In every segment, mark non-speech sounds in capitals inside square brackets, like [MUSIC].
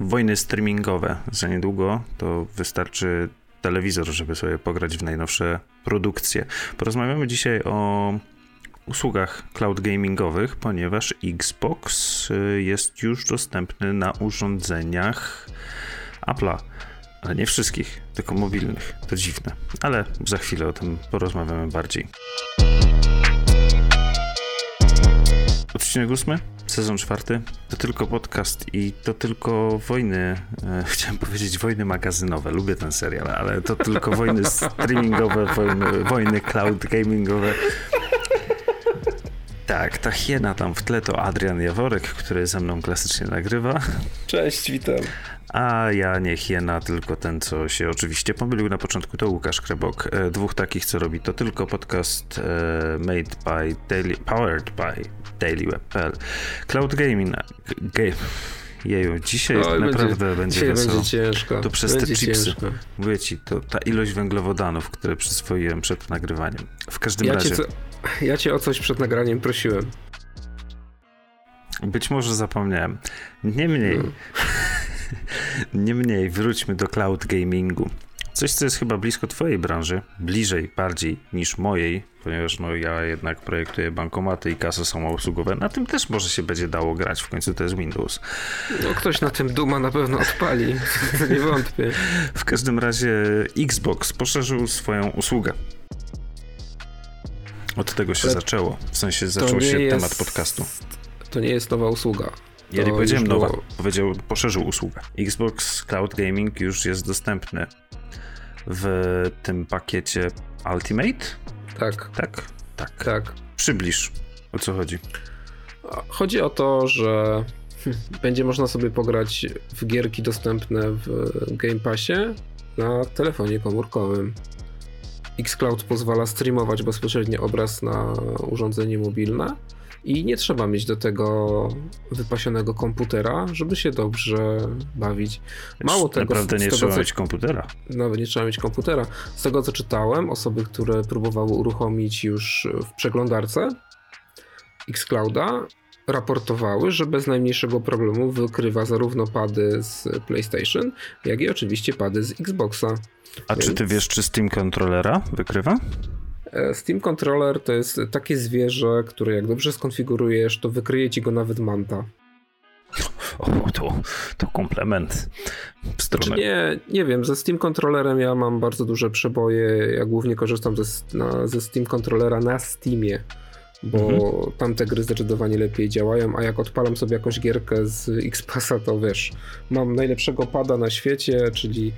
wojny streamingowe. Za niedługo to wystarczy telewizor, żeby sobie pograć w najnowsze produkcje. Porozmawiamy dzisiaj o usługach cloud gamingowych, ponieważ Xbox y, jest już dostępny na urządzeniach Apple'a. Ale nie wszystkich, tylko mobilnych. To dziwne. Ale za chwilę o tym porozmawiamy bardziej. Odcinek ósmy, sezon czwarty. To tylko podcast i to tylko wojny, e, [LAUGHS] chciałem powiedzieć wojny magazynowe. Lubię ten serial, ale to tylko wojny [LAUGHS] streamingowe, wojny, wojny cloud gamingowe. Tak, ta hiena tam w tle to Adrian Jaworek, który ze mną klasycznie nagrywa. Cześć, witam. A ja nie hiena, tylko ten, co się oczywiście pomylił na początku, to Łukasz Krebok. E, dwóch takich, co robi to tylko podcast e, made by daily, powered by dailyweb.pl. Cloud Gaming. Game. Jeju, dzisiaj Oj, naprawdę będzie, będzie wesoło. będzie ciężko. To przez będzie te chipsy. Ciężko. Mówię ci, to ta ilość węglowodanów, które przyswoiłem przed nagrywaniem. W każdym ja razie... Cię co, ja cię o coś przed nagraniem prosiłem. Być może zapomniałem. Niemniej... Hmm. [LAUGHS] Niemniej, wróćmy do cloud gamingu. Coś, co jest chyba blisko twojej branży, bliżej bardziej niż mojej, ponieważ no, ja jednak projektuję bankomaty i kasy samoobsługowe. Na tym też może się będzie dało grać, w końcu to jest Windows. No ktoś na tym Duma na pewno odpali, [LAUGHS] nie wątpię. W każdym razie Xbox poszerzył swoją usługę. Od tego się Ale zaczęło, w sensie zaczął się jest... temat podcastu. To nie jest nowa usługa. Ja nie powiedziałem nowa, było... powiedział poszerzył usługę. Xbox Cloud Gaming już jest dostępny w tym pakiecie Ultimate? Tak. Tak? Tak. Tak. Przybliż, o co chodzi? Chodzi o to, że [LAUGHS] będzie można sobie pograć w gierki dostępne w Game Passie na telefonie komórkowym. Xcloud pozwala streamować bezpośrednio obraz na urządzenie mobilne i nie trzeba mieć do tego wypasionego komputera, żeby się dobrze bawić. Mało tego. Naprawdę nie trzeba co, mieć komputera. Nawet nie trzeba mieć komputera. Z tego co czytałem, osoby, które próbowały uruchomić już w przeglądarce Xclouda, raportowały, że bez najmniejszego problemu wykrywa zarówno pady z PlayStation, jak i oczywiście pady z Xboxa. A Więc... czy ty wiesz, czy Steam Controllera wykrywa? E, Steam Controller to jest takie zwierzę, które jak dobrze skonfigurujesz, to wykryje ci go nawet manta. O, to, to komplement. Znaczy nie, nie wiem, ze Steam Controllerem ja mam bardzo duże przeboje. Ja głównie korzystam ze, na, ze Steam Controllera na Steamie, bo mhm. tamte gry zdecydowanie lepiej działają, a jak odpalam sobie jakąś gierkę z Xpassa, to wiesz, mam najlepszego pada na świecie, czyli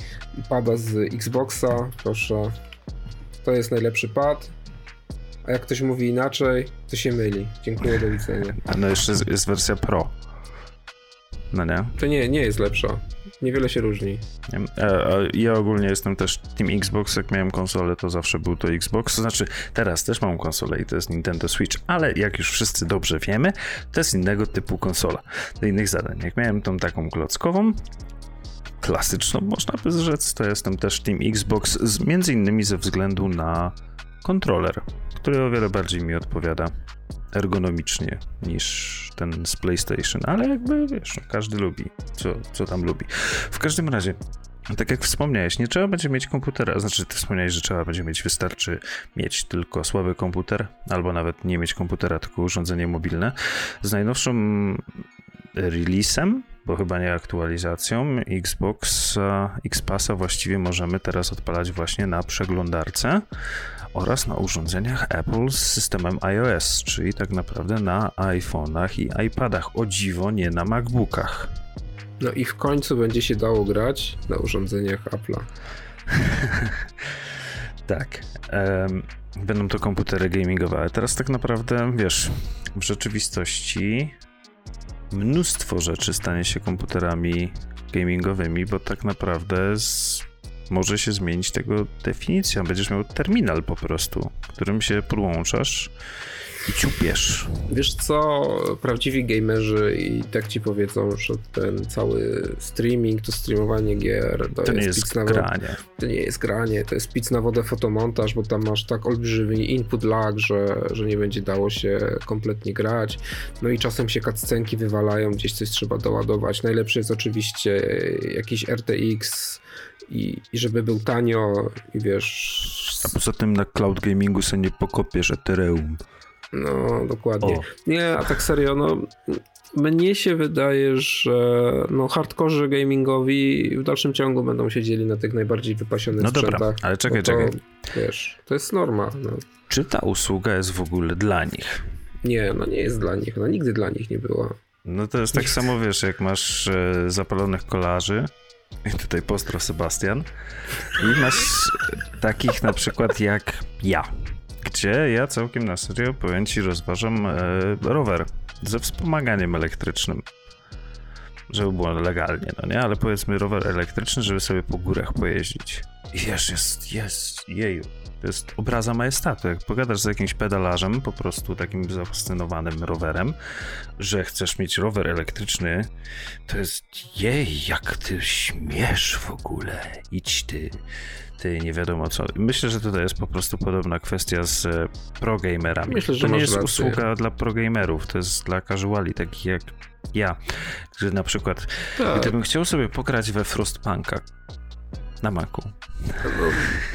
pada z Xboxa, proszę, to jest najlepszy pad, a jak ktoś mówi inaczej, to się myli. Dziękuję, do widzenia. A no jeszcze jest wersja Pro. No nie? To nie, nie jest lepsza. Niewiele się różni. E, ja ogólnie jestem też Team Xbox, jak miałem konsolę, to zawsze był to Xbox. To znaczy, teraz też mam konsolę i to jest Nintendo Switch, ale jak już wszyscy dobrze wiemy, to jest innego typu konsola. Do innych zadań. Jak miałem tą taką klockową, klasyczną, można by rzec, to jestem też Team Xbox, z, między innymi ze względu na kontroler, który o wiele bardziej mi odpowiada ergonomicznie niż ten z PlayStation, ale jakby wiesz, no, każdy lubi, co, co tam lubi. W każdym razie, tak jak wspomniałeś, nie trzeba będzie mieć komputera, znaczy ty wspomniałeś, że trzeba będzie mieć, wystarczy mieć tylko słaby komputer, albo nawet nie mieć komputera, tylko urządzenie mobilne. Z najnowszym releasem bo chyba nie aktualizacją, Xbox Xpassa właściwie możemy teraz odpalać właśnie na przeglądarce oraz na urządzeniach Apple z systemem iOS, czyli tak naprawdę na iPhone'ach i iPadach. O dziwo, nie na MacBookach. No i w końcu będzie się dało grać na urządzeniach Apple'a. [LAUGHS] tak. Um, będą to komputery gamingowe, ale teraz tak naprawdę, wiesz, w rzeczywistości mnóstwo rzeczy stanie się komputerami gamingowymi, bo tak naprawdę z... może się zmienić tego definicja. Będziesz miał terminal po prostu, którym się podłączasz ciupiesz. Wiesz co, prawdziwi gamerzy i tak ci powiedzą, że ten cały streaming, to streamowanie gier to, to jest, nie jest granie. To nie jest granie, to jest pic na wodę fotomontaż, bo tam masz tak olbrzymi input lag, że, że nie będzie dało się kompletnie grać. No i czasem się cutscenki wywalają, gdzieś coś trzeba doładować. Najlepszy jest oczywiście jakiś RTX i, i żeby był tanio i wiesz... A poza tym na cloud gamingu sobie nie pokopiesz Ethereum. No, dokładnie. O. Nie, a tak serio, no mnie się wydaje, że no hardcore gamingowi w dalszym ciągu będą siedzieli na tych najbardziej wypasionych no sprzętach. Dobra, ale czekaj, to, czekaj. Wiesz, to jest norma. No. Czy ta usługa jest w ogóle dla nich? Nie, no nie jest dla nich. No nigdy dla nich nie była. No to jest tak samo, wiesz, jak masz e, zapalonych kolarzy, i tutaj pozdro Sebastian, i masz takich na przykład jak ja, gdzie ja całkiem na serio, powiem ci, rozważam e, rower ze wspomaganiem elektrycznym. Żeby było legalnie, no nie? Ale powiedzmy rower elektryczny, żeby sobie po górach pojeździć. I jest, jest, jeju. To jest obraza majestatu. Jak pogadasz z jakimś pedalarzem, po prostu takim zafascynowanym rowerem, że chcesz mieć rower elektryczny, to jest jej, jak ty śmiesz w ogóle. Idź ty, ty nie wiadomo co. Myślę, że tutaj jest po prostu podobna kwestia z e, progamerami. Myślę, że to nie jest rację. usługa dla progamerów, to jest dla casuali, takich jak ja, że na przykład tak. gdybym chciał sobie pograć we Frostpunka, na Macu.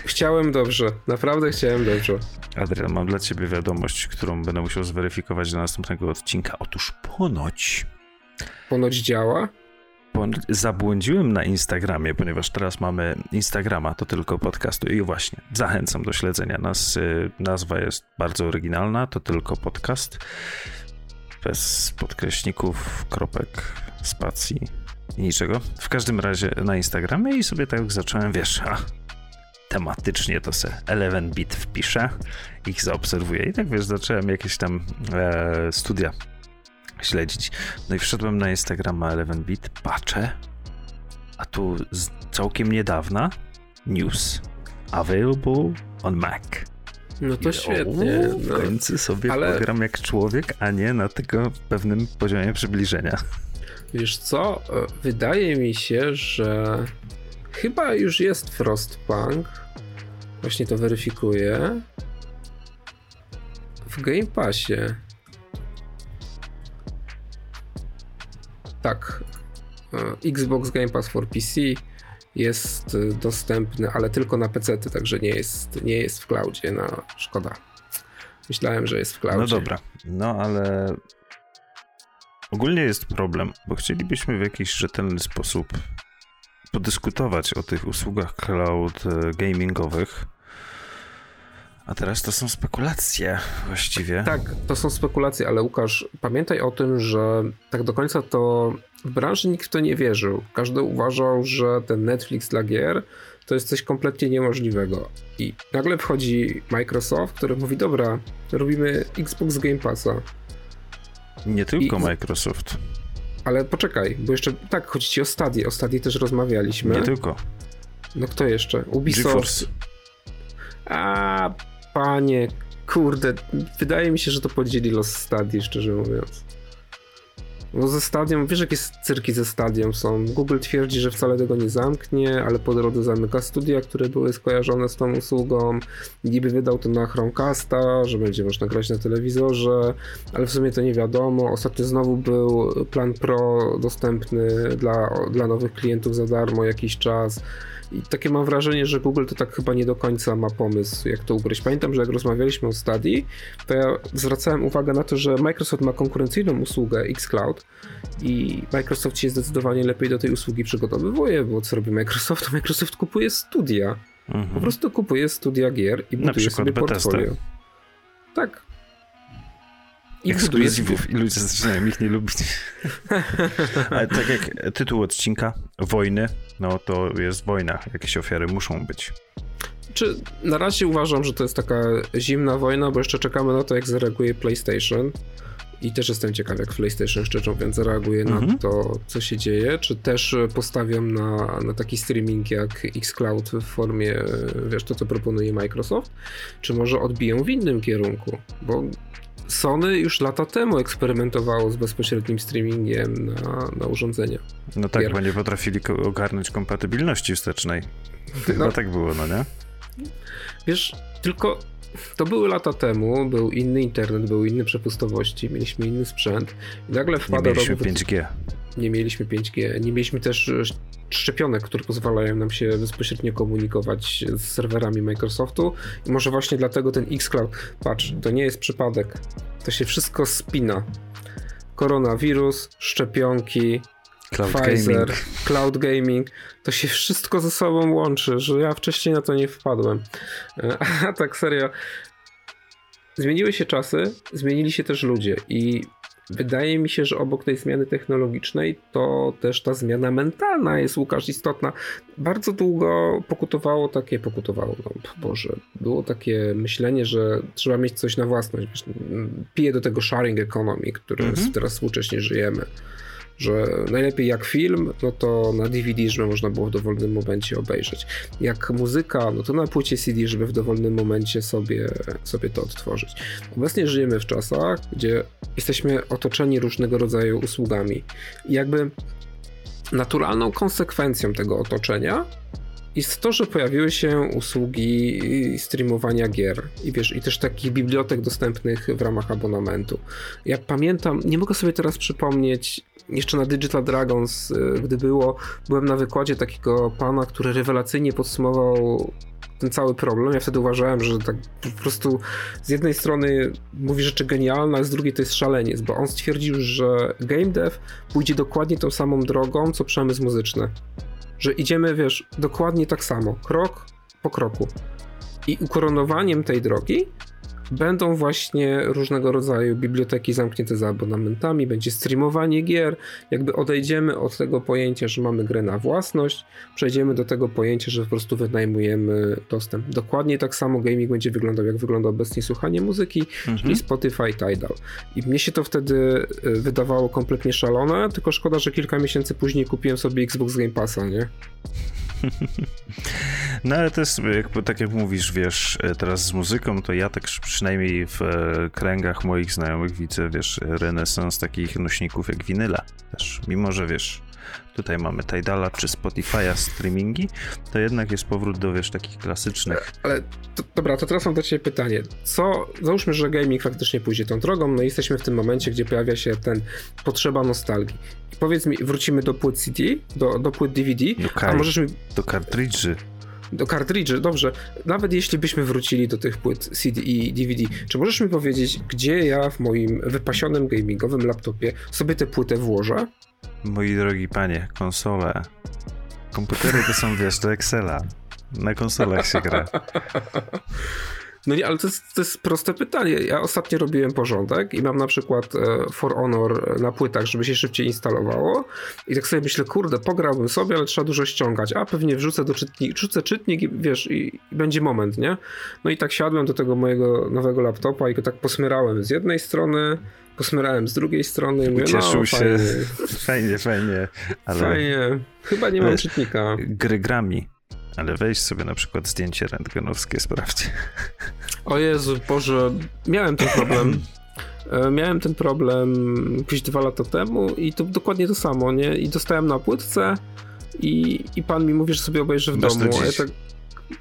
Chciałem dobrze, naprawdę chciałem dobrze. Adrian, mam dla ciebie wiadomość, którą będę musiał zweryfikować do następnego odcinka. Otóż ponoć. Ponoć działa? zabłądziłem na Instagramie, ponieważ teraz mamy Instagrama, to tylko podcastu. I właśnie, zachęcam do śledzenia nas. Y, nazwa jest bardzo oryginalna, to tylko podcast. Bez podkreśników, kropek, spacji niczego. W każdym razie na Instagramie i sobie tak zacząłem, wiesz, a tematycznie to se 11-bit wpiszę, ich zaobserwuję i tak wiesz, zacząłem jakieś tam e, studia śledzić. No i wszedłem na Instagrama 11-bit, patrzę, a tu z całkiem niedawna news available on Mac. No to I, świetnie. O, w no. końcu sobie Ale... pogram jak człowiek, a nie na tego pewnym poziomie przybliżenia. Wiesz co? E, wydaje mi się, że chyba już jest Frostpunk. Właśnie to weryfikuję. W Game Passie. Tak. E, Xbox Game Pass for PC jest e, dostępny, ale tylko na PC, także nie jest, nie jest w cloudzie. No, szkoda. Myślałem, że jest w cloudzie. No dobra, no ale Ogólnie jest problem, bo chcielibyśmy w jakiś rzetelny sposób podyskutować o tych usługach cloud e, gamingowych. A teraz to są spekulacje właściwie. Tak, to są spekulacje, ale Łukasz, pamiętaj o tym, że tak do końca to w branży nikt w to nie wierzył. Każdy uważał, że ten Netflix dla gier to jest coś kompletnie niemożliwego. I nagle wchodzi Microsoft, który mówi: Dobra, robimy Xbox Game Passa. Nie tylko I... Microsoft. Ale poczekaj, bo jeszcze tak, chodzi ci o Stadię. O Stadii też rozmawialiśmy. Nie tylko. No kto jeszcze? Ubisoft. GeForce. A, panie, kurde, wydaje mi się, że to podzieli los Stadii, szczerze mówiąc. No ze stadium, wiesz jakie cyrki ze stadium są. Google twierdzi, że wcale tego nie zamknie, ale po drodze zamyka studia, które były skojarzone z tą usługą. Niby wydał to na Chromecasta, że będzie można grać na telewizorze, ale w sumie to nie wiadomo. Ostatnio znowu był plan Pro dostępny dla, dla nowych klientów za darmo jakiś czas. I takie mam wrażenie, że Google to tak chyba nie do końca ma pomysł, jak to ugryźć. Pamiętam, że jak rozmawialiśmy o Study, to ja zwracałem uwagę na to, że Microsoft ma konkurencyjną usługę xCloud i Microsoft się zdecydowanie lepiej do tej usługi przygotowywuje, bo co robi Microsoft? Microsoft kupuje studia. Mhm. Po prostu kupuje studia gier i buduje sobie portfolio. Tak, i ekskluzywów i ludzie zaczynają ich nie lubić. [LAUGHS] Ale tak jak tytuł odcinka, wojny, no to jest wojna, jakieś ofiary muszą być. Czy na razie uważam, że to jest taka zimna wojna, bo jeszcze czekamy na to, jak zareaguje PlayStation. I też jestem ciekaw, jak PlayStation szczerze mówiąc zareaguje mhm. na to, co się dzieje. Czy też postawią na, na taki streaming jak Xcloud w formie, wiesz, to co proponuje Microsoft, czy może odbiją w innym kierunku? Bo Sony już lata temu eksperymentowało z bezpośrednim streamingiem na, na urządzenia. No tak, gier. bo nie potrafili ogarnąć kompatybilności wstecznej. Chyba no. tak było, no nie? Wiesz, tylko to były lata temu, był inny internet, były inne przepustowości, mieliśmy inny sprzęt i nagle wpada... Nie mieliśmy 5G. Nie mieliśmy 5G, nie mieliśmy też szczepionek, które pozwalają nam się bezpośrednio komunikować z serwerami Microsoftu i może właśnie dlatego ten xCloud, patrz, to nie jest przypadek, to się wszystko spina. Koronawirus, szczepionki, Cloud Pfizer, gaming. cloud gaming, to się wszystko ze sobą łączy, że ja wcześniej na to nie wpadłem. [LAUGHS] A tak serio, zmieniły się czasy, zmienili się też ludzie i Wydaje mi się, że obok tej zmiany technologicznej, to też ta zmiana mentalna jest, Łukasz, istotna. Bardzo długo pokutowało takie, pokutowało, no Boże, było takie myślenie, że trzeba mieć coś na własność. Piję do tego sharing economy, który mhm. teraz współcześnie żyjemy że najlepiej jak film, no to na DVD, żeby można było w dowolnym momencie obejrzeć. Jak muzyka, no to na płycie CD, żeby w dowolnym momencie sobie, sobie to odtworzyć. Obecnie żyjemy w czasach, gdzie jesteśmy otoczeni różnego rodzaju usługami. I jakby naturalną konsekwencją tego otoczenia jest to, że pojawiły się usługi streamowania gier i wiesz, i też takich bibliotek dostępnych w ramach abonamentu. Ja pamiętam, nie mogę sobie teraz przypomnieć, jeszcze na Digital Dragons, y, gdy było, byłem na wykładzie takiego pana, który rewelacyjnie podsumował ten cały problem. Ja wtedy uważałem, że tak po prostu z jednej strony mówi rzeczy genialne, a z drugiej to jest szaleniec, bo on stwierdził, że game dev pójdzie dokładnie tą samą drogą, co przemysł muzyczny że idziemy, wiesz, dokładnie tak samo, krok po kroku. I ukoronowaniem tej drogi będą właśnie różnego rodzaju biblioteki zamknięte za abonamentami, będzie streamowanie gier, jakby odejdziemy od tego pojęcia, że mamy grę na własność, przejdziemy do tego pojęcia, że po prostu wynajmujemy dostęp. Dokładnie tak samo gaming będzie wyglądał, jak wygląda obecnie słuchanie muzyki, mhm. czyli Spotify, Tidal. I mnie się to wtedy y, wydawało kompletnie szalone, tylko szkoda, że kilka miesięcy później kupiłem sobie Xbox Game Passa, nie? [LAUGHS] No ale to jest, tak jak mówisz, wiesz, e, teraz z muzyką, to ja tak przynajmniej w e, kręgach moich znajomych widzę, wiesz, renesans takich nośników jak winyla też, mimo że wiesz, tutaj mamy Tidala czy Spotify'a streamingi, to jednak jest powrót do, wiesz, takich klasycznych. Ale, to, dobra, to teraz mam do ciebie pytanie. Co, załóżmy, że gaming faktycznie pójdzie tą drogą, no i jesteśmy w tym momencie, gdzie pojawia się ten potrzeba nostalgii. I powiedz mi, wrócimy do płyt CD, do, do płyt DVD, okay. a możesz mi... Do kartridży do kartridży, dobrze. Nawet jeśli byśmy wrócili do tych płyt CD i DVD, czy możesz mi powiedzieć, gdzie ja w moim wypasionym gamingowym laptopie sobie tę płytę włożę? Moi drogi panie, konsole. Komputery to są, wiesz, do Excela. Na konsolach się gra. [LAUGHS] No nie, ale to jest, to jest proste pytanie. Ja ostatnio robiłem porządek i mam na przykład e, For Honor na płytach, żeby się szybciej instalowało. I tak sobie myślę, kurde, pograłbym sobie, ale trzeba dużo ściągać. A pewnie wrzucę do czytnik, wrzucę czytnik i wiesz, i, i będzie moment, nie? No i tak siadłem do tego mojego nowego laptopa i go tak posmyrałem z jednej strony, posmyrałem z drugiej strony. Mówię, Ucieszył no, się. Fajnie, [LAUGHS] fajnie. fajnie ale... Fajnie. Chyba nie mam czytnika. Gry grami. Ale weź sobie na przykład zdjęcie rentgenowskie, sprawdź. O Jezu, Boże, miałem ten problem. [CLEARS THROAT] E, miałem ten problem jakieś dwa lata temu i to dokładnie to samo, nie? I dostałem na płytce i, i pan mi mówi, że sobie obejrzę w Masz domu. Ja tak,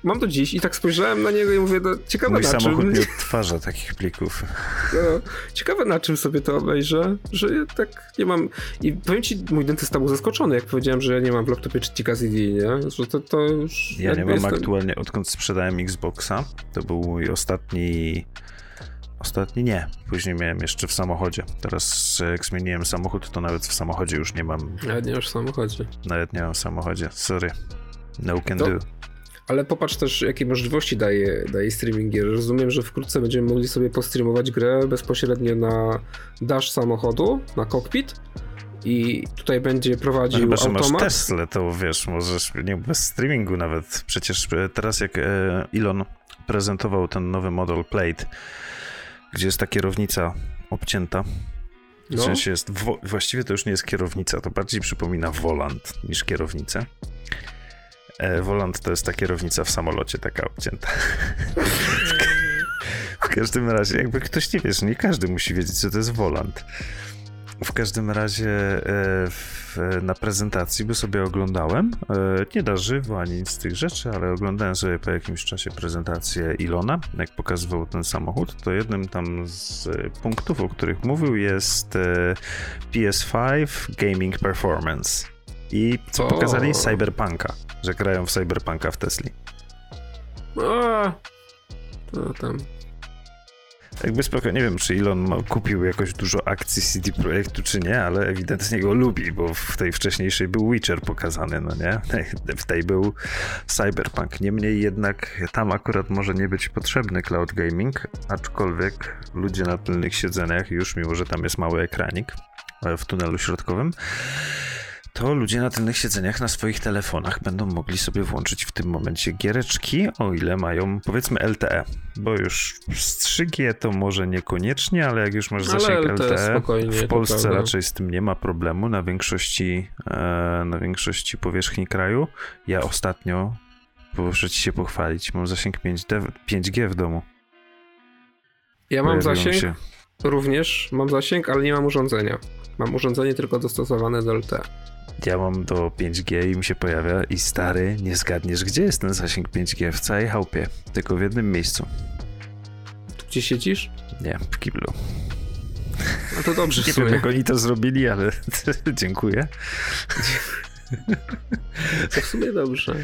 mam to dziś i tak spojrzałem na niego i mówię, no, ciekawe Mój na samochód czym. nie odtwarza takich plików. No, ciekawe na czym sobie to obejrzę, że ja tak nie mam... I powiem ci, mój dentysta był zaskoczony, jak powiedziałem, że ja nie mam w laptopie czytnika CD, nie? Że to, to już... Ja nie mam jestem... aktualnie, odkąd sprzedałem Xboxa, to był mój ostatni... Ostatni nie. Później miałem jeszcze w samochodzie. Teraz jak zmieniłem samochód, to nawet w samochodzie już nie mam. Nawet nie masz w samochodzie. Nawet nie mam w samochodzie. Sorry. No can to, do. Ale popatrz też, jakie możliwości daje, daje streaming gier. Rozumiem, że wkrótce będziemy mogli sobie postreamować grę bezpośrednio na dash samochodu, na cockpit i tutaj będzie prowadził no chyba, automat. masz Tesla, to wiesz, możesz, nie bez streamingu nawet. Przecież e, teraz jak e, Elon prezentował ten nowy model Plate, gdzie jest ta kierownica obcięta, w no. sensie jest, właściwie to już nie jest kierownica, to bardziej przypomina volant niż kierownicę. E, Volant to jest ta kierownica w samolocie, taka obcięta. W każdym razie, jakby ktoś nie wie, nie każdy musi wiedzieć, co to jest wolant. W każdym razie e, w, na prezentacji, bo sobie oglądałem, e, nie da żywo ani nic z tych rzeczy, ale oglądałem sobie po jakimś czasie prezentację Ilona, jak pokazywał ten samochód, to jednym tam z punktów, o których mówił jest e, PS5 Gaming Performance. I co pokazali? Cyberpunka, że grają w Cyberpunka w Tesli. A, to tam jakby spokojnie, nie wiem, czy Elon ma, kupił jakoś dużo akcji CD Projektu, czy nie, ale ewidentnie go lubi, bo w tej wcześniejszej był Witcher pokazany, no nie? [LAUGHS] W tej był Cyberpunk. Niemniej jednak tam akurat może nie być potrzebny cloud gaming, aczkolwiek ludzie na tylnych siedzeniach już, mimo że tam jest mały ekranik e, w tunelu środkowym, to ludzie na tylnych siedzeniach na swoich telefonach będą mogli sobie włączyć w tym momencie giereczki, o ile mają powiedzmy LTE, bo już z 3G to może niekoniecznie, ale jak już masz zasięg LTE, LTE w Polsce raczej z tym nie ma problemu na większości, e, na większości powierzchni kraju. Ja ostatnio, muszę ci się pochwalić, mam zasięg 5D, 5G w domu. Ja mam zasięg, się. również mam zasięg, ale nie mam urządzenia. Mam urządzenie tylko dostosowane do LTE. Ja mam do 5G i mi się pojawia i stary, nie zgadniesz, gdzie jest ten zasięg 5G w całej chałupie, tylko w jednym miejscu. Gdzie siedzisz? Nie, w kiblu. No to dobrze. Nie wiem, jak oni to zrobili, ale [LAUGHS] dziękuję. To w sumie dobrze.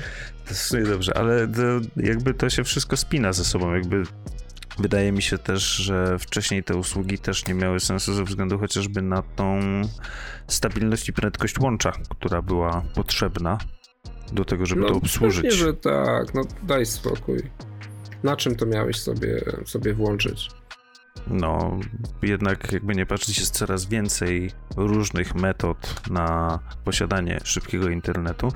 To w sumie dobrze, ale to, jakby to się wszystko spina ze sobą. Jakby Wydaje mi się też, że wcześniej te usługi też nie miały sensu ze względu chociażby na tą stabilność i prędkość łącza, która była potrzebna do tego, żeby no, to obsłużyć. Pewnie, że tak, no daj spokój. Na czym to miałeś sobie, sobie włączyć? No jednak jakby nie patrzeć jest coraz więcej różnych metod na posiadanie szybkiego internetu.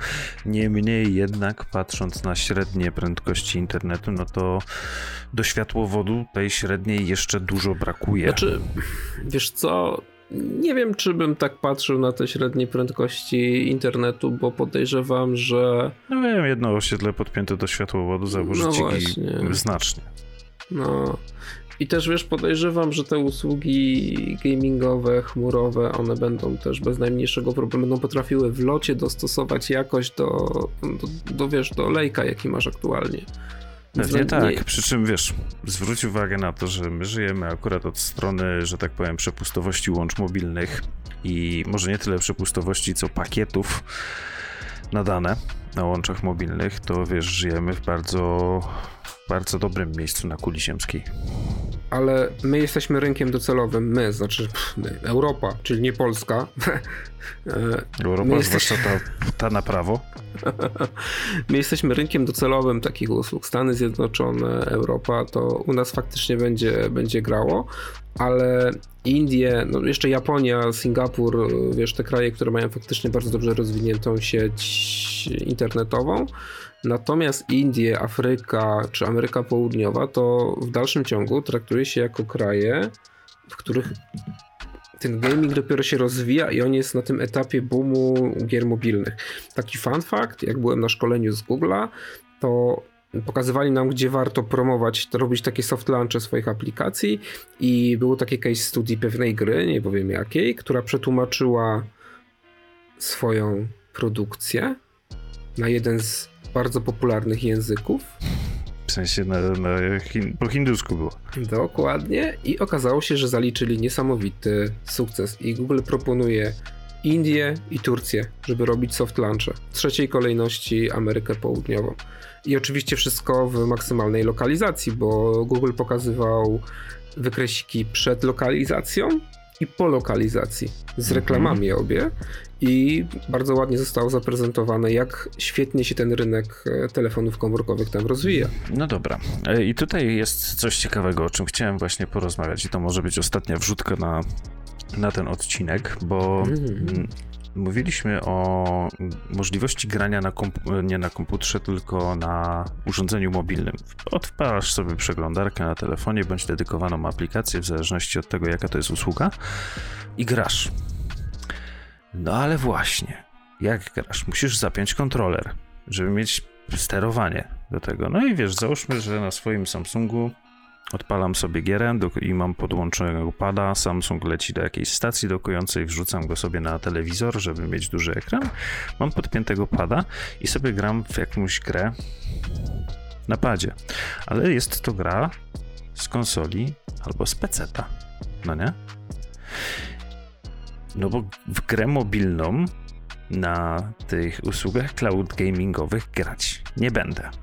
Niemniej jednak patrząc na średnie prędkości internetu, no to do światłowodu tej średniej jeszcze dużo brakuje. Znaczy, wiesz co, nie wiem, czy bym tak patrzył na te średnie prędkości internetu, bo podejrzewam, że. No wiem, jedno osiedle podpięte do światłowodu zaburzyć no znacznie. No, i też wiesz, podejrzewam, że te usługi gamingowe, chmurowe, one będą też bez najmniejszego problemu, będą potrafiły w locie dostosować jakość do, do, do wiesz, do lejka, jaki masz aktualnie. Pewnie tak, nie... przy czym wiesz, zwróć uwagę na to, że my żyjemy akurat od strony, że tak powiem, przepustowości łącz mobilnych i może nie tyle przepustowości, co pakietów na dane na łączach mobilnych, to wiesz, żyjemy w bardzo bardzo dobrym miejscu na kuli ziemskiej. Ale my jesteśmy rynkiem docelowym, my, znaczy pff, my, Europa, czyli nie Polska. [LAUGHS] E, Europa, jesteśmy... zwłaszcza ta, ta na prawo. [LAUGHS] my jesteśmy rynkiem docelowym takich usług. Stany Zjednoczone, Europa, to u nas faktycznie będzie, będzie grało, ale Indie, no jeszcze Japonia, Singapur, wiesz, te kraje, które mają faktycznie bardzo dobrze rozwiniętą sieć internetową, Natomiast Indie, Afryka czy Ameryka Południowa to w dalszym ciągu traktuje się jako kraje, w których ten gaming dopiero się rozwija i on jest na tym etapie boomu gier mobilnych. Taki fun fact, jak byłem na szkoleniu z Google'a, to pokazywali nam, gdzie warto promować, robić takie soft launchy swoich aplikacji i było takie case study pewnej gry, nie powiem jakiej, która przetłumaczyła swoją produkcję na jeden z bardzo popularnych języków. W sensie na, na hin po hindusku było. Dokładnie. I okazało się, że zaliczyli niesamowity sukces. I Google proponuje Indię i Turcję, żeby robić soft launche. W trzeciej kolejności Amerykę Południową. I oczywiście wszystko w maksymalnej lokalizacji, bo Google pokazywał wykresiki przed lokalizacją i po lokalizacji z mhm. reklamami obie i bardzo ładnie zostało zaprezentowane, jak świetnie się ten rynek e, telefonów komórkowych tam rozwija. No dobra. E, I tutaj jest coś ciekawego, o czym chciałem właśnie porozmawiać i to może być ostatnia wrzutka na, na ten odcinek, bo mm. Mówiliśmy o możliwości grania na nie na komputerze, tylko na urządzeniu mobilnym. Odpalasz sobie przeglądarkę na telefonie bądź dedykowaną aplikację, w zależności od tego, jaka to jest usługa i grasz. No ale właśnie, jak grasz? Musisz zapiąć kontroler, żeby mieć sterowanie do tego. No i wiesz, załóżmy, że na swoim Samsungu Odpalam sobie gierę i mam podłączonego pada. Samsung leci do jakiejś stacji dokującej, wrzucam go sobie na telewizor, żeby mieć duży ekran. Mam podpiętego pada i sobie gram w jakąś grę na padzie. Ale jest to gra z konsoli albo z peceta. No nie? No bo w grę mobilną na tych usługach cloud gamingowych grać nie będę.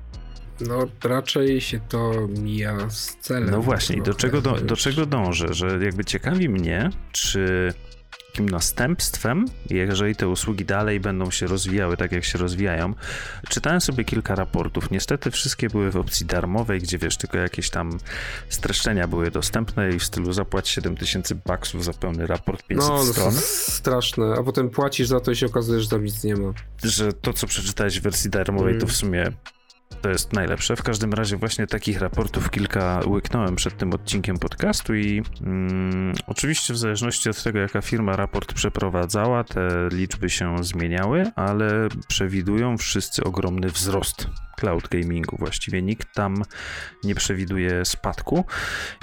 No, raczej się to mija z celem. No właśnie, do czego, do, do czego dążę? Że jakby ciekawi mnie, czy takim następstwem, jeżeli te usługi dalej będą się rozwijały tak, jak się rozwijają. Czytałem sobie kilka raportów. Niestety wszystkie były w opcji darmowej, gdzie wiesz, tylko jakieś tam streszczenia były dostępne i w stylu zapłać 7000 baksów za pełny raport 500 no, stron. straszne, a potem płacisz za to i się okazuje, że tam nic nie ma. Że to, co przeczytałeś w wersji darmowej, mm. to w sumie to jest najlepsze. W każdym razie właśnie takich raportów kilka łyknąłem przed tym odcinkiem podcastu i mm, oczywiście w zależności od tego, jaka firma raport przeprowadzała, te liczby się zmieniały, ale przewidują wszyscy ogromny wzrost cloud gamingu. Właściwie nikt tam nie przewiduje spadku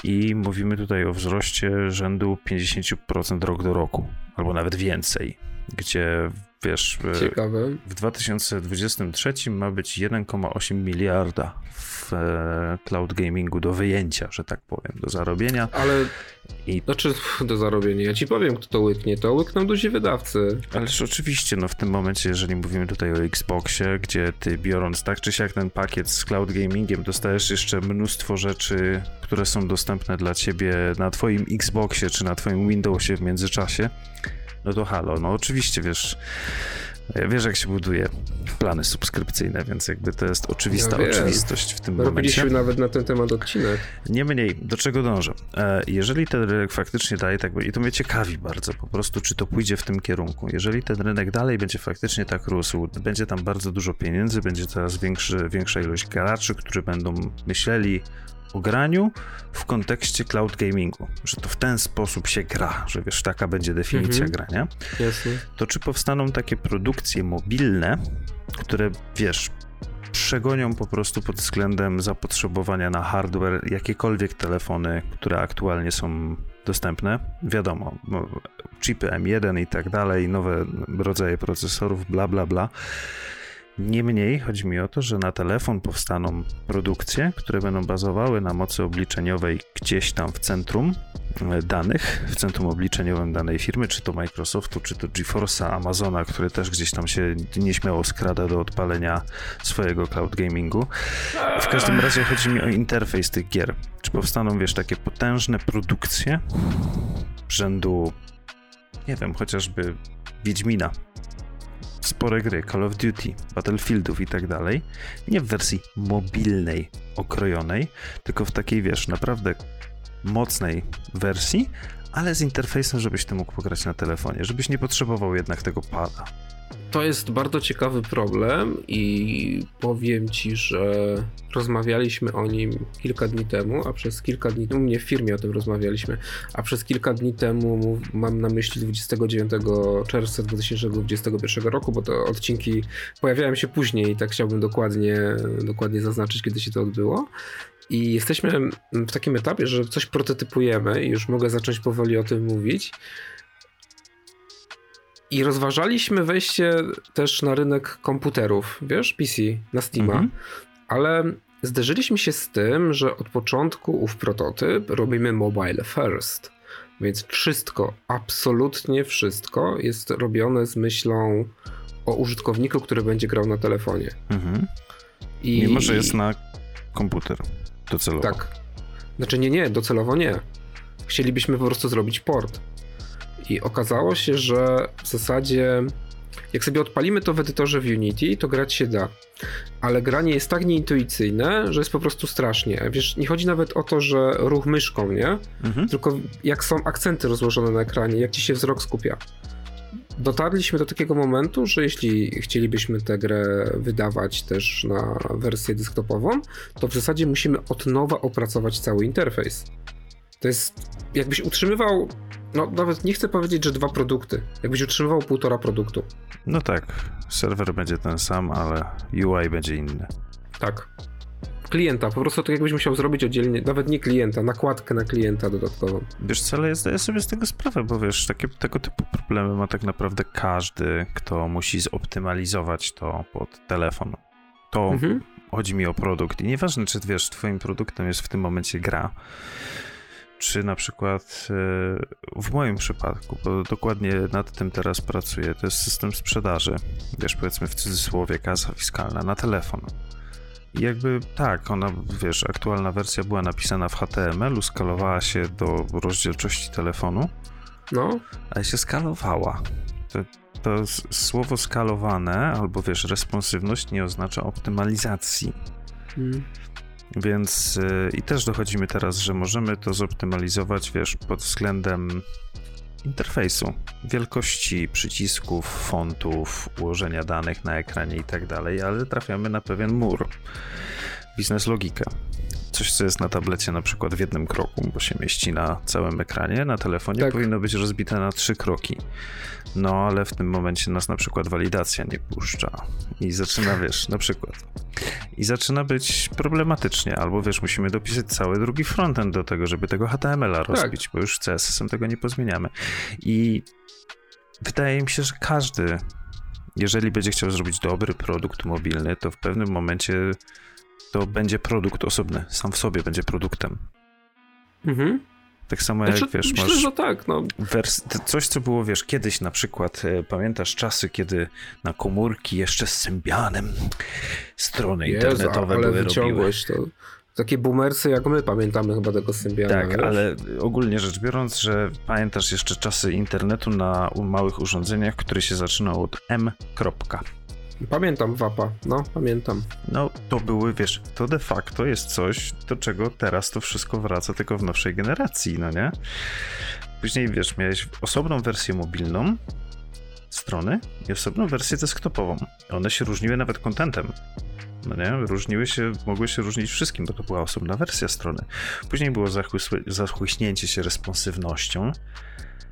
i mówimy tutaj o wzroście rzędu 50% rok do roku, albo nawet więcej, gdzie wiesz, Ciekawe. w 2023 ma być 1,8 miliarda w e, cloud gamingu do wyjęcia, że tak powiem, do zarobienia. Ale i... Znaczy [LAUGHS] do zarobienia. Ja ci powiem, kto to łyknie. To łykną duzi wydawcy. Ależ oczywiście, no w tym momencie, jeżeli mówimy tutaj o Xboxie, gdzie ty biorąc tak czy siak ten pakiet z cloud gamingiem, dostajesz jeszcze mnóstwo rzeczy, które są dostępne dla ciebie na twoim Xboxie czy na twoim Windowsie w międzyczasie, no to halo, no oczywiście, wiesz, wiesz jak się buduje plany subskrypcyjne, więc jakby to jest oczywista ja oczywistość w tym Robiliśmy momencie. Robiliśmy nawet na ten temat odcinek. Niemniej, do czego dążę? E, jeżeli ten rynek faktycznie daje tak, i to mnie ciekawi bardzo po prostu, czy to pójdzie w tym kierunku. Jeżeli ten rynek dalej będzie faktycznie tak rósł, będzie tam bardzo dużo pieniędzy, będzie coraz większy, większa ilość graczy, którzy będą myśleli o graniu w kontekście cloud gamingu, że to w ten sposób się gra, że wiesz, taka będzie definicja mhm. grania, Jasne. to czy powstaną takie produkcje mobilne, które wiesz, przegonią po prostu pod względem zapotrzebowania na hardware jakiekolwiek telefony, które aktualnie są dostępne. Wiadomo, no, chipy M1 i tak dalej, nowe rodzaje procesorów, bla, bla, bla. Niemniej chodzi mi o to, że na telefon powstaną produkcje, które będą bazowały na mocy obliczeniowej gdzieś tam w centrum e, danych, w centrum obliczeniowym danej firmy, czy to Microsoftu, czy to GeForce'a, Amazona, który też gdzieś tam się nieśmiało skrada do odpalenia swojego cloud gamingu. W każdym razie chodzi mi o interfejs tych gier. Czy powstaną, wiesz, takie potężne produkcje rzędu, nie wiem, chociażby Wiedźmina, spore gry, Call of Duty, Battlefieldów i tak dalej, nie w wersji mobilnej, okrojonej, tylko w takiej, wiesz, naprawdę mocnej wersji, ale z interfejsem, żebyś ty mógł pograć na telefonie, żebyś nie potrzebował jednak tego pada. To jest bardzo ciekawy problem i powiem ci, że rozmawialiśmy o nim kilka dni temu, a przez kilka dni, u mnie w firmie o tym rozmawialiśmy, a przez kilka dni temu mam na myśli 29 czerwca 2021 roku, bo te odcinki pojawiają się później i tak chciałbym dokładnie, dokładnie zaznaczyć, kiedy się to odbyło. I jesteśmy w takim etapie, że coś prototypujemy i już mogę zacząć powoli o tym mówić. I rozważaliśmy wejście też na rynek komputerów, wiesz, PC, na Steama, mhm. ale zderzyliśmy się z tym, że od początku ów prototyp robimy mobile first. Więc wszystko, absolutnie wszystko jest robione z myślą o użytkowniku, który będzie grał na telefonie. Mhm. I... Mimo, że jest na komputer docelowo. Tak. Znaczy nie, nie, docelowo nie. Chcielibyśmy po prostu zrobić port. I okazało się, że w zasadzie jak sobie odpalimy to w edytorze w Unity, to grać się da. Ale granie jest tak nieintuicyjne, że jest po prostu strasznie. Wiesz, nie chodzi nawet o to, że ruch myszką, nie? Mhm. Tylko jak są akcenty rozłożone na ekranie, jak ci się wzrok skupia. Dotarliśmy do takiego momentu, że jeśli chcielibyśmy tę grę wydawać też na wersję desktopową, to w zasadzie musimy od nowa opracować cały interfejs. To jest, jakbyś utrzymywał no nawet nie chcę powiedzieć, że dwa produkty. Jakbyś utrzymywał półtora produktu. No tak, serwer będzie ten sam, ale UI będzie inny. Tak. Klienta. Po prostu tak jakbyś musiał zrobić oddzielnie, nawet nie klienta, nakładkę na klienta dodatkową. Wiesz co, ale ja zdaję sobie z tego sprawę, bo wiesz, takie, tego typu problemy ma tak naprawdę każdy, kto musi zoptymalizować to pod telefon. To mhm. chodzi mi o produkt i nieważne, czy wiesz, twoim produktem jest w tym momencie gra, czy na przykład e, w moim przypadku, bo dokładnie nad tym teraz pracuję, to jest system sprzedaży, wiesz, powiedzmy w cudzysłowie, kasa fiskalna na telefon. Jakby tak, ona, wiesz, aktualna wersja była napisana w HTML-u, skalowała się do rozdzielczości telefonu, no. ale się skalowała. To, to słowo skalowane, albo wiesz, responsywność nie oznacza optymalizacji. Hmm. Więc yy, i też dochodzimy teraz, że możemy to zoptymalizować, wiesz, pod względem interfejsu, wielkości przycisków, fontów, ułożenia danych na ekranie i tak ale trafiamy na pewien mur. Biznes logika. Coś, co jest na tablecie na przykład w jednym kroku, bo się mieści na całym ekranie, na telefonie tak. powinno być rozbite na trzy kroki. No, ale w tym momencie nas na przykład walidacja nie puszcza. I zaczyna, wiesz, na przykład. I zaczyna być problematycznie, albo wiesz, musimy dopisać cały drugi frontend do tego, żeby tego HTML-a tak. rozbić, tak. bo już CSS-em tego nie pozmieniamy. I wydaje mi się, że każdy, jeżeli będzie chciał zrobić dobry produkt mobilny, to w pewnym momencie to będzie produkt osobny, sam w sobie będzie produktem. Mhm. Tak samo znaczy, jak wiesz, myślę, masz. Że tak, no. Wers- coś, co było, wiesz, kiedyś na przykład, e, pamiętasz czasy, kiedy na komórki jeszcze z Symbianem strony Jezu, internetowe ale były robiły. To takie boomersy jak my pamiętamy chyba tego Symbiana. Tak, wiesz? ale ogólnie rzecz biorąc, że pamiętasz jeszcze czasy internetu na małych urządzeniach, który się zaczynał od M. Pamiętam WAPA, no pamiętam. No to były, wiesz, to de facto jest coś, do czego teraz to wszystko wraca tylko w nowszej generacji, no nie? Później, wiesz, miałeś osobną wersję mobilną strony i osobną wersję desktopową. One się różniły nawet kontentem. No nie? Różniły się, mogły się różnić wszystkim, bo to była osobna wersja strony. Później było zachłyśnięcie się responsywnością,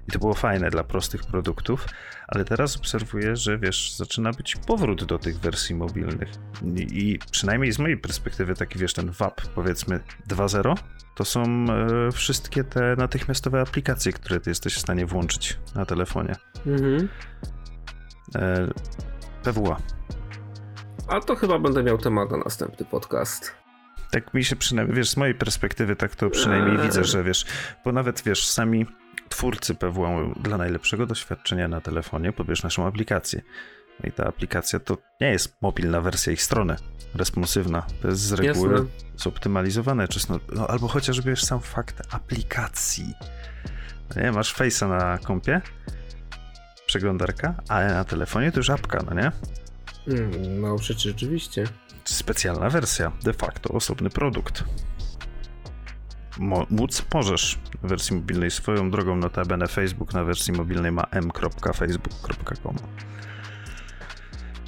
i to było fajne dla prostych produktów, ale teraz obserwuję, że wiesz, zaczyna być powrót do tych wersji mobilnych. I, i przynajmniej z mojej perspektywy taki wiesz, ten WAP powiedzmy 2.0 to są e, wszystkie te natychmiastowe aplikacje, które ty jesteś w stanie włączyć na telefonie. Mhm. E, PWA. A to chyba będę miał temat na następny podcast. Tak mi się przynajmniej, wiesz, z mojej perspektywy tak to przynajmniej eee. widzę, że wiesz, bo nawet wiesz, sami twórcy PWA dla najlepszego doświadczenia na telefonie pobierz naszą aplikację. I ta aplikacja to nie jest mobilna wersja ich strony, responsywna. To jest z reguły Jasne. zoptymalizowane. No, albo chociażby już sam fakt aplikacji. No nie, masz Face'a na kompie, przeglądarka, ale na telefonie to już apka, no nie? Mm, no przecież rzeczywiście. Specjalna wersja, de facto osobny produkt mo móc możesz w wersji mobilnej swoją drogą notabene Facebook na wersji mobilnej ma m.facebook.com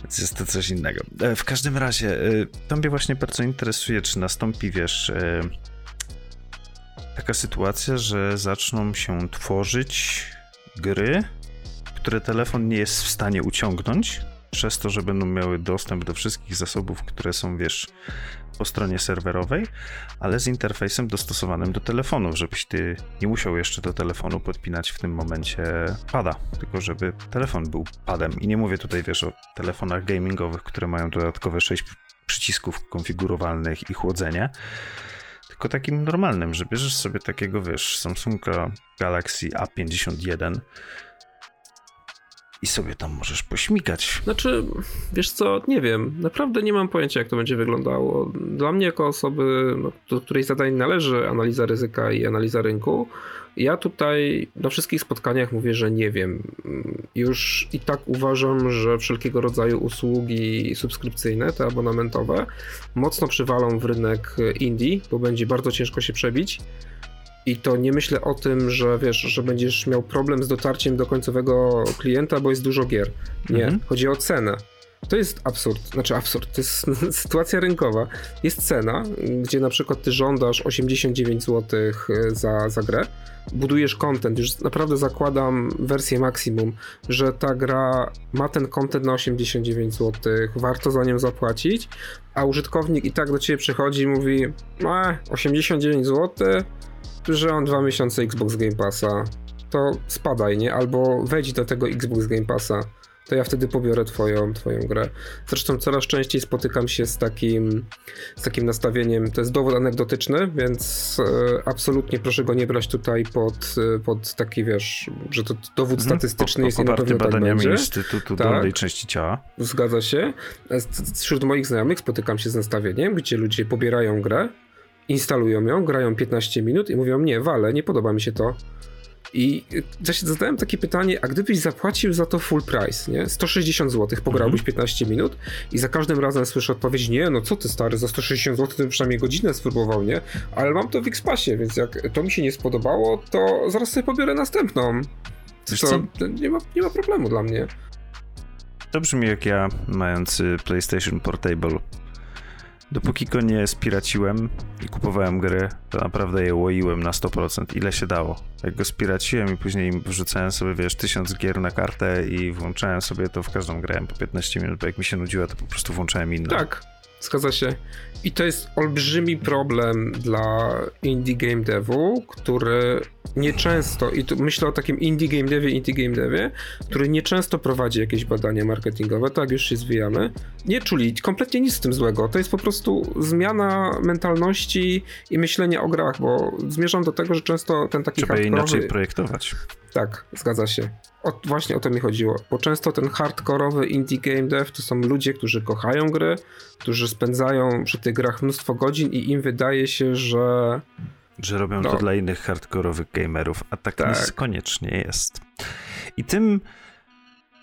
więc jest to coś innego. E, w każdym razie, e, to mnie właśnie bardzo interesuje, czy nastąpi, wiesz, e, taka sytuacja, że zaczną się tworzyć gry, które telefon nie jest w stanie uciągnąć, przez to, że będą miały dostęp do wszystkich zasobów, które są, wiesz, po stronie serwerowej, ale z interfejsem dostosowanym do telefonów, żebyś ty nie musiał jeszcze do telefonu podpinać w tym momencie pada, tylko żeby telefon był padem. I nie mówię tutaj, wiesz, o telefonach gamingowych, które mają dodatkowe 6 przycisków konfigurowalnych i chłodzenie, tylko takim normalnym, że bierzesz sobie takiego, wiesz, Samsunga Galaxy A51 i sobie tam możesz pośmigać. Znaczy, wiesz co, nie wiem, naprawdę nie mam pojęcia, jak to będzie wyglądało. Dla mnie, jako osoby, no, do której zadań należy analiza ryzyka i analiza rynku, ja tutaj na wszystkich spotkaniach mówię, że nie wiem. Już i tak uważam, że wszelkiego rodzaju usługi subskrypcyjne, te abonamentowe, mocno przywalą w rynek indie, bo będzie bardzo ciężko się przebić. I to nie myślę o tym, że wiesz, że będziesz miał problem z dotarciem do końcowego klienta, bo jest dużo gier. Nie, mhm. chodzi o cenę. To jest absurd, znaczy absurd, to jest [LAUGHS] sytuacja rynkowa. Jest cena, gdzie na przykład ty żądasz 89 zł e, za, za grę, budujesz content, już naprawdę zakładam wersję maksimum, że ta gra ma ten content na 89 zł, warto za nią zapłacić, a użytkownik i tak do ciebie przychodzi i mówi, e, 89 zł, że on dwa miesiące Xbox Game Passa, to spadaj, nie? Albo wejdź do tego Xbox Game Passa to ja wtedy pobiorę twoją, twoją grę. Zresztą coraz częściej spotykam się z takim, z takim nastawieniem. To jest dowód anegdotyczny, więc e, absolutnie proszę go nie brać tutaj pod, e, pod taki, wiesz, że to dowód mhm. statystyczny jest i na pewno tak Instytutu tak. Dolnej Części Ciała. Zgadza się. Wśród moich znajomych spotykam się z nastawieniem, gdzie ludzie pobierają grę, instalują ją, grają 15 minut i mówią, nie, wale, nie podoba mi się to i ja się zadałem takie pytanie, a gdybyś zapłacił za to full price, nie? 160 zł, pograłbyś mhm. 15 minut i za każdym razem słyszę odpowiedź, nie, no co ty stary, za 160 zł to przynajmniej godzinę spróbował, nie? Ale mam to w Xpassie, więc jak to mi się nie spodobało, to zaraz sobie pobiorę następną. To nie ma, nie ma problemu dla mnie. To brzmi jak ja, mający PlayStation Portable Dopóki go nie spiraciłem i kupowałem gry, to naprawdę je łoiłem na 100%, ile się dało. Jak go spiraciłem i później wrzucałem sobie, wiesz, tysiąc gier na kartę i włączałem sobie to w każdą grę po 15 minut, bo jak mi się nudziło, to po prostu włączałem inną. Tak, zgadza się. I to jest olbrzymi problem dla indie game devu, który nieczęsto, i tu myślę o takim indie game devie, indie game devie, który nieczęsto prowadzi jakieś badania marketingowe, tak już się zwijamy, nie czuli kompletnie nic z tym złego. To jest po prostu zmiana mentalności i myślenia o grach, bo zmierzam do tego, że często ten taki Trzeba hardkorowy... inaczej projektować. Tak, zgadza się. O, właśnie o to mi chodziło, bo często ten hardkorowy indie game dev to są ludzie, którzy kochają gry, którzy spędzają przy tych grach mnóstwo godzin i im wydaje się, że że robią no. to dla innych hardkorowych gamerów, a tak, tak. niekoniecznie jest. I tym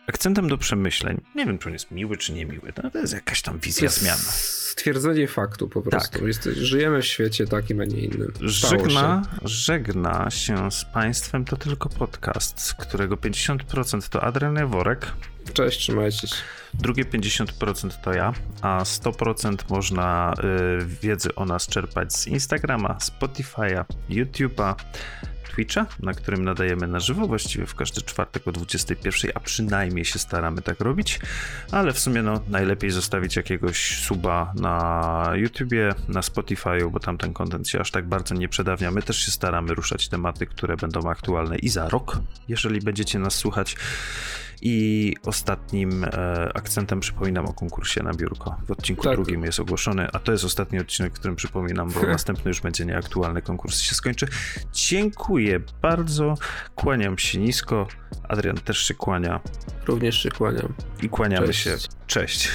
akcentem do przemyśleń, nie wiem, czy on jest miły, czy niemiły, no, to jest jakaś tam wizja jest zmiana. Stwierdzenie faktu po prostu. Tak. Jest, żyjemy w świecie takim, a nie innym. żegna, się. żegna się z państwem to tylko podcast, z którego 50% to Adrian Jaworek. Cześć, trzymajcie się. Drugie 50% to ja, a 100% można y, wiedzy o nas czerpać z Instagrama, Spotify'a, YouTube'a, Twitcha, na którym nadajemy na żywo, właściwie w każdy czwartek o 21, a przynajmniej się staramy tak robić, ale w sumie no, najlepiej zostawić jakiegoś suba na YouTubie, na Spotify'u, bo tam ten kontent się aż tak bardzo nie przedawnia. My też się staramy ruszać tematy, które będą aktualne i za rok, jeżeli będziecie nas słuchać. I ostatnim e, akcentem przypominam o konkursie na biurko. W odcinku tak. drugim jest ogłoszony, a to jest ostatni odcinek, którym przypominam, bo [LAUGHS] następny już będzie nieaktualny. Konkurs się skończy. Dziękuję bardzo. Kłaniam się nisko. Adrian też się kłania. Również się kłaniam. I kłaniamy Cześć. się. Cześć.